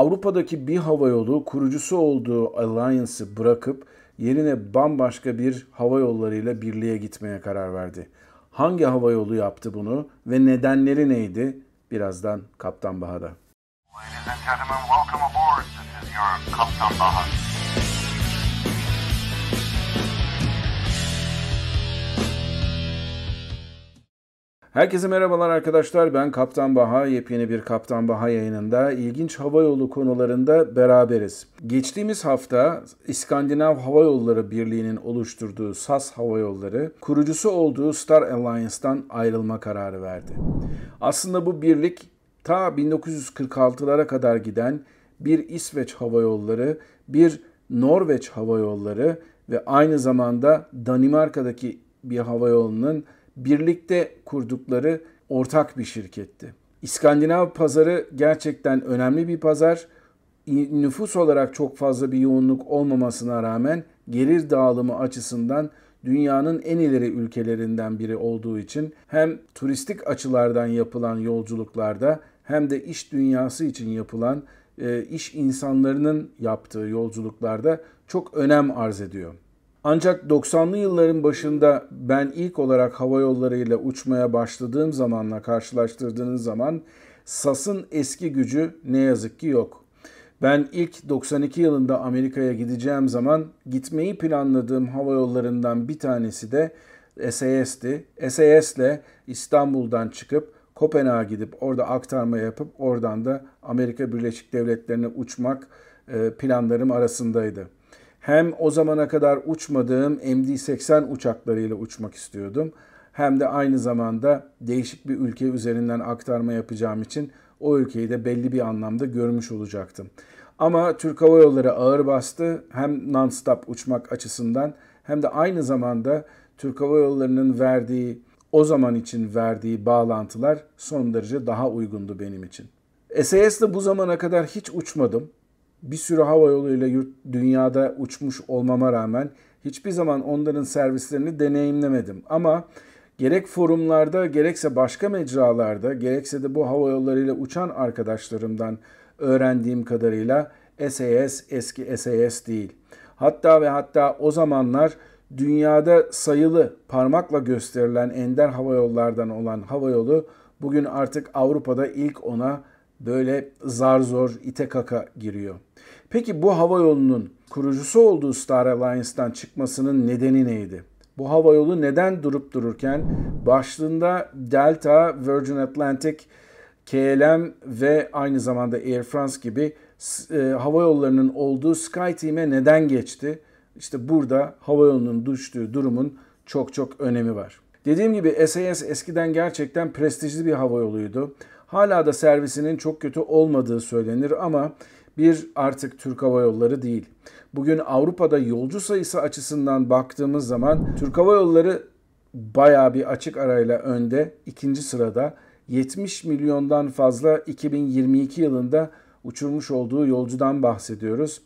Avrupa'daki bir havayolu kurucusu olduğu Alliance'ı bırakıp yerine bambaşka bir hava yollarıyla birliğe gitmeye karar verdi. Hangi hava yolu yaptı bunu ve nedenleri neydi? Birazdan Kaptan Baha'da. Ladies and gentlemen, welcome aboard. This is your Kaptan Baha. Herkese merhabalar arkadaşlar. Ben Kaptan Baha. Yepyeni bir Kaptan Baha yayınında ilginç hava yolu konularında beraberiz. Geçtiğimiz hafta İskandinav Hava Yolları Birliği'nin oluşturduğu SAS Hava Yolları kurucusu olduğu Star Alliance'dan ayrılma kararı verdi. Aslında bu birlik ta 1946'lara kadar giden bir İsveç Hava Yolları, bir Norveç Hava Yolları ve aynı zamanda Danimarka'daki bir hava yolunun birlikte kurdukları ortak bir şirketti. İskandinav pazarı gerçekten önemli bir pazar. Nüfus olarak çok fazla bir yoğunluk olmamasına rağmen gelir dağılımı açısından dünyanın en ileri ülkelerinden biri olduğu için hem turistik açılardan yapılan yolculuklarda hem de iş dünyası için yapılan e, iş insanlarının yaptığı yolculuklarda çok önem arz ediyor. Ancak 90'lı yılların başında ben ilk olarak hava yollarıyla uçmaya başladığım zamanla karşılaştırdığınız zaman SAS'ın eski gücü ne yazık ki yok. Ben ilk 92 yılında Amerika'ya gideceğim zaman gitmeyi planladığım hava yollarından bir tanesi de SAS'ti. SAS ile İstanbul'dan çıkıp Kopenhag'a gidip orada aktarma yapıp oradan da Amerika Birleşik Devletleri'ne uçmak e, planlarım arasındaydı. Hem o zamana kadar uçmadığım MD-80 uçaklarıyla uçmak istiyordum. Hem de aynı zamanda değişik bir ülke üzerinden aktarma yapacağım için o ülkeyi de belli bir anlamda görmüş olacaktım. Ama Türk Hava Yolları ağır bastı hem non-stop uçmak açısından hem de aynı zamanda Türk Hava Yolları'nın verdiği o zaman için verdiği bağlantılar son derece daha uygundu benim için. SAS'de bu zamana kadar hiç uçmadım bir sürü hava yoluyla yurt, dünyada uçmuş olmama rağmen hiçbir zaman onların servislerini deneyimlemedim. Ama gerek forumlarda gerekse başka mecralarda gerekse de bu hava yollarıyla uçan arkadaşlarımdan öğrendiğim kadarıyla SAS eski SAS değil. Hatta ve hatta o zamanlar dünyada sayılı parmakla gösterilen ender hava yollardan olan hava yolu bugün artık Avrupa'da ilk ona böyle zar zor ite kaka giriyor. Peki bu hava yolunun kurucusu olduğu Star Alliance'dan çıkmasının nedeni neydi? Bu hava yolu neden durup dururken başlığında Delta, Virgin Atlantic, KLM ve aynı zamanda Air France gibi e, hava yollarının olduğu SkyTeam'e neden geçti? İşte burada hava yolunun düştüğü durumun çok çok önemi var. Dediğim gibi SAS eskiden gerçekten prestijli bir hava yoluydu. Hala da servisinin çok kötü olmadığı söylenir ama bir artık Türk Hava Yolları değil. Bugün Avrupa'da yolcu sayısı açısından baktığımız zaman Türk Hava Yolları baya bir açık arayla önde. ikinci sırada 70 milyondan fazla 2022 yılında uçurmuş olduğu yolcudan bahsediyoruz.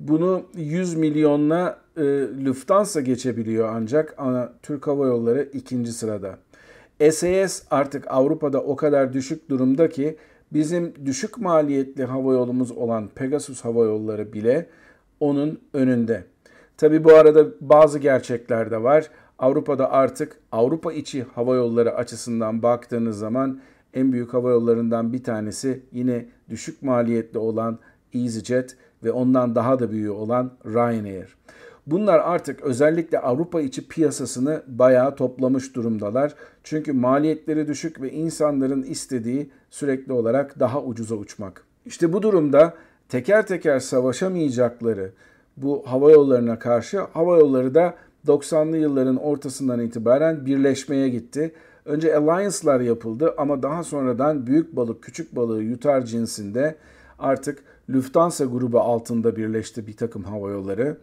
Bunu 100 milyonla e, Lufthansa geçebiliyor ancak ama Türk Hava Yolları ikinci sırada. SAS artık Avrupa'da o kadar düşük durumda ki bizim düşük maliyetli hava yolumuz olan Pegasus Hava Yolları bile onun önünde. Tabi bu arada bazı gerçekler de var. Avrupa'da artık Avrupa içi hava yolları açısından baktığınız zaman en büyük hava yollarından bir tanesi yine düşük maliyetli olan EasyJet ve ondan daha da büyüğü olan Ryanair. Bunlar artık özellikle Avrupa içi piyasasını bayağı toplamış durumdalar. Çünkü maliyetleri düşük ve insanların istediği sürekli olarak daha ucuza uçmak. İşte bu durumda teker teker savaşamayacakları bu hava yollarına karşı hava yolları da 90'lı yılların ortasından itibaren birleşmeye gitti. Önce alliance'lar yapıldı ama daha sonradan büyük balık küçük balığı yutar cinsinde artık Lufthansa grubu altında birleşti bir takım hava yolları.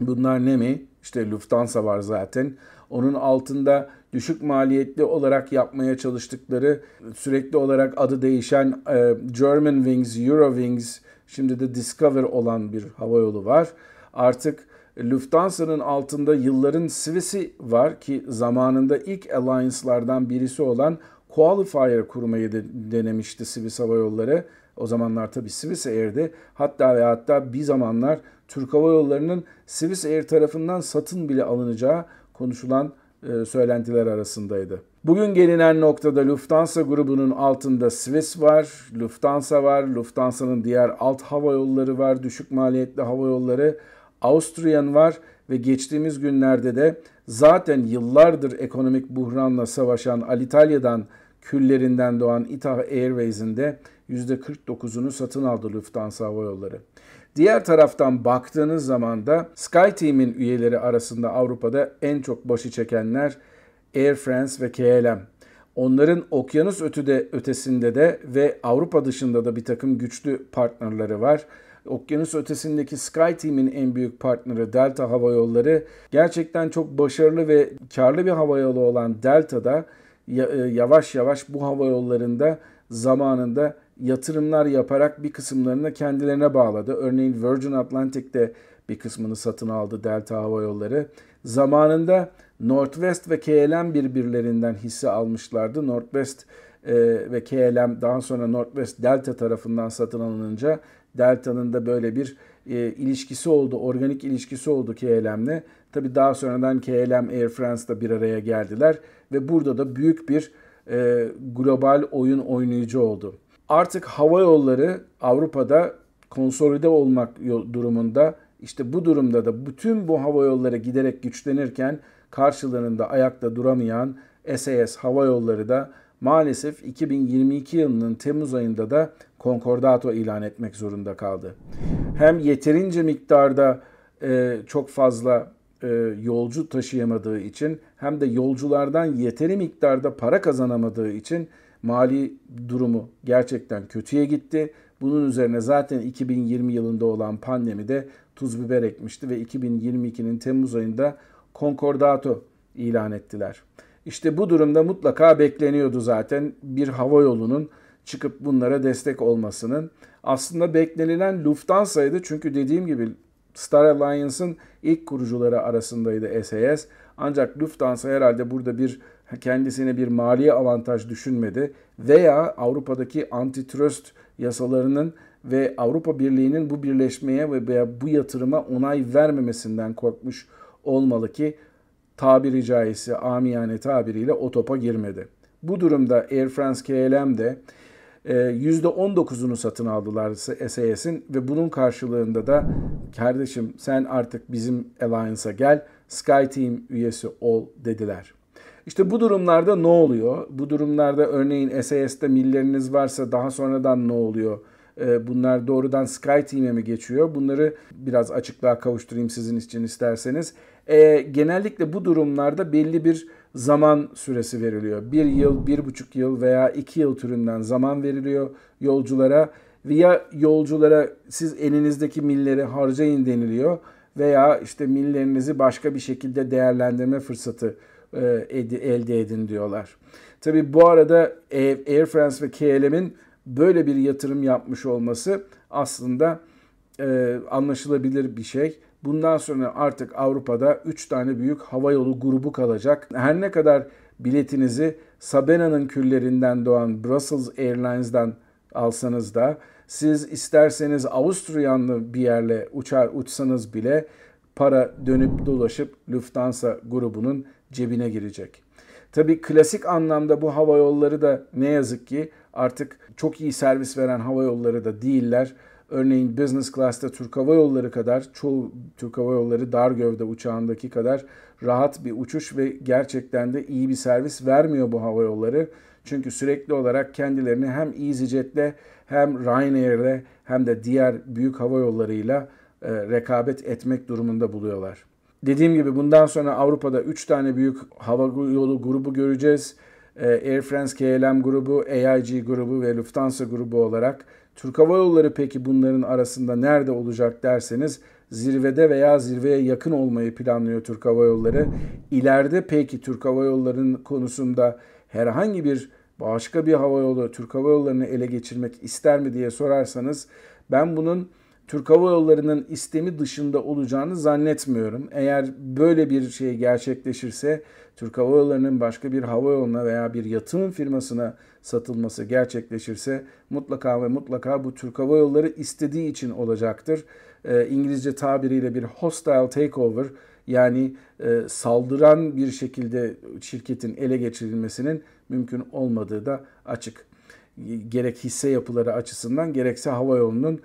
Bunlar ne mi? İşte Lufthansa var zaten. Onun altında düşük maliyetli olarak yapmaya çalıştıkları sürekli olarak adı değişen e, German Wings, Eurowings, şimdi de Discover olan bir havayolu var. Artık Lufthansa'nın altında yılların Swiss'i var ki zamanında ilk alliance'lardan birisi olan Qualifier kurmayı de, denemişti Swiss Hava Yolları. O zamanlar tabii Swiss Air'di. Hatta ve hatta bir zamanlar Türk Hava Yolları'nın Swiss Air tarafından satın bile alınacağı konuşulan e, söylentiler arasındaydı. Bugün gelinen noktada Lufthansa grubunun altında Swiss var, Lufthansa var, Lufthansa'nın diğer alt hava yolları var, düşük maliyetli hava yolları, Austrian var ve geçtiğimiz günlerde de zaten yıllardır ekonomik buhranla savaşan Alitalya'dan küllerinden doğan Ita Airways'in de %49'unu satın aldı Lufthansa Hava Yolları. Diğer taraftan baktığınız zaman da SkyTeam'in üyeleri arasında Avrupa'da en çok başı çekenler Air France ve KLM. Onların okyanus ötüde ötesinde de ve Avrupa dışında da bir takım güçlü partnerleri var. Okyanus ötesindeki SkyTeam'in en büyük partneri Delta Hava Yolları gerçekten çok başarılı ve karlı bir hava yolu olan Delta'da e, yavaş yavaş bu hava yollarında zamanında yatırımlar yaparak bir kısımlarını kendilerine bağladı. Örneğin Virgin Atlantic'te bir kısmını satın aldı Delta Hava Yolları. Zamanında Northwest ve KLM birbirlerinden hisse almışlardı. Northwest e, ve KLM daha sonra Northwest Delta tarafından satın alınınca Delta'nın da böyle bir e, ilişkisi oldu, organik ilişkisi oldu KLM'le. Tabii daha sonradan KLM Air France'da bir araya geldiler ve burada da büyük bir e, global oyun oynayıcı oldu. Artık hava yolları Avrupa'da konsolide olmak durumunda. İşte bu durumda da bütün bu hava yolları giderek güçlenirken karşılarında ayakta duramayan SAS hava yolları da maalesef 2022 yılının Temmuz ayında da konkordato ilan etmek zorunda kaldı. Hem yeterince miktarda e, çok fazla e, yolcu taşıyamadığı için hem de yolculardan yeteri miktarda para kazanamadığı için mali durumu gerçekten kötüye gitti. Bunun üzerine zaten 2020 yılında olan pandemi de tuz biber ekmişti ve 2022'nin Temmuz ayında konkordato ilan ettiler. İşte bu durumda mutlaka bekleniyordu zaten bir hava yolunun çıkıp bunlara destek olmasının. Aslında beklenilen Lufthansa'ydı çünkü dediğim gibi Star Alliance'ın ilk kurucuları arasındaydı SAS. Ancak Lufthansa herhalde burada bir kendisine bir mali avantaj düşünmedi veya Avrupa'daki antitrust yasalarının ve Avrupa Birliği'nin bu birleşmeye ve bu yatırıma onay vermemesinden korkmuş olmalı ki tabiri caizse amiyane tabiriyle o topa girmedi. Bu durumda Air France KLM de %19'unu e, satın aldılar SAS'in ve bunun karşılığında da kardeşim sen artık bizim Alliance'a gel SkyTeam üyesi ol dediler. İşte bu durumlarda ne oluyor? Bu durumlarda örneğin SAS'te milleriniz varsa daha sonradan ne oluyor? E, bunlar doğrudan SkyTeam'e mi geçiyor? Bunları biraz açıklığa kavuşturayım sizin için isterseniz. E, genellikle bu durumlarda belli bir zaman süresi veriliyor. Bir yıl, bir buçuk yıl veya iki yıl türünden zaman veriliyor yolculara. Veya yolculara siz elinizdeki milleri harcayın deniliyor veya işte millerinizi başka bir şekilde değerlendirme fırsatı elde edin diyorlar. Tabi bu arada Air France ve KLM'in böyle bir yatırım yapmış olması aslında e, anlaşılabilir bir şey. Bundan sonra artık Avrupa'da 3 tane büyük hava yolu grubu kalacak. Her ne kadar biletinizi Sabena'nın küllerinden doğan Brussels Airlines'dan alsanız da siz isterseniz Avusturyanlı bir yerle uçar uçsanız bile para dönüp dolaşıp Lufthansa grubunun cebine girecek. Tabi klasik anlamda bu hava yolları da ne yazık ki artık çok iyi servis veren hava yolları da değiller. Örneğin business class'ta Türk Hava Yolları kadar çoğu Türk Hava Yolları dar gövde uçağındaki kadar rahat bir uçuş ve gerçekten de iyi bir servis vermiyor bu hava yolları. Çünkü sürekli olarak kendilerini hem EasyJet'le hem Ryanair'le hem de diğer büyük hava yollarıyla e, rekabet etmek durumunda buluyorlar. Dediğim gibi bundan sonra Avrupa'da 3 tane büyük hava yolu grubu göreceğiz. E, Air France KLM grubu, AIG grubu ve Lufthansa grubu olarak. Türk Hava Yolları peki bunların arasında nerede olacak derseniz zirvede veya zirveye yakın olmayı planlıyor Türk Hava Yolları. İleride peki Türk Hava Yolları'nın konusunda herhangi bir başka bir hava yolu Türk Hava Yolları'nı ele geçirmek ister mi diye sorarsanız ben bunun Türk Hava Yolları'nın istemi dışında olacağını zannetmiyorum. Eğer böyle bir şey gerçekleşirse Türk Hava Yolları'nın başka bir hava yoluna veya bir yatırım firmasına satılması gerçekleşirse mutlaka ve mutlaka bu Türk Hava Yolları istediği için olacaktır. E, İngilizce tabiriyle bir hostile takeover yani e, saldıran bir şekilde şirketin ele geçirilmesinin mümkün olmadığı da açık. Gerek hisse yapıları açısından gerekse hava yolunun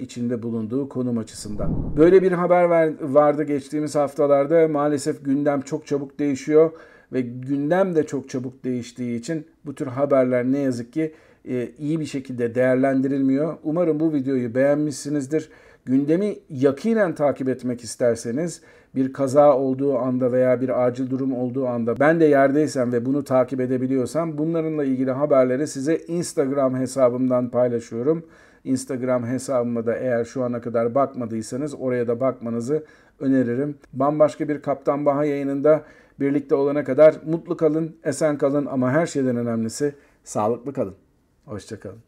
içinde bulunduğu konum açısından. Böyle bir haber vardı geçtiğimiz haftalarda. Maalesef gündem çok çabuk değişiyor ve gündem de çok çabuk değiştiği için bu tür haberler ne yazık ki e, iyi bir şekilde değerlendirilmiyor. Umarım bu videoyu beğenmişsinizdir. Gündemi yakinen takip etmek isterseniz bir kaza olduğu anda veya bir acil durum olduğu anda ben de yerdeysem ve bunu takip edebiliyorsam bunlarınla ilgili haberleri size Instagram hesabımdan paylaşıyorum. Instagram hesabıma da eğer şu ana kadar bakmadıysanız oraya da bakmanızı öneririm. Bambaşka bir Kaptan Baha yayınında birlikte olana kadar mutlu kalın, esen kalın ama her şeyden önemlisi sağlıklı kalın. Hoşçakalın.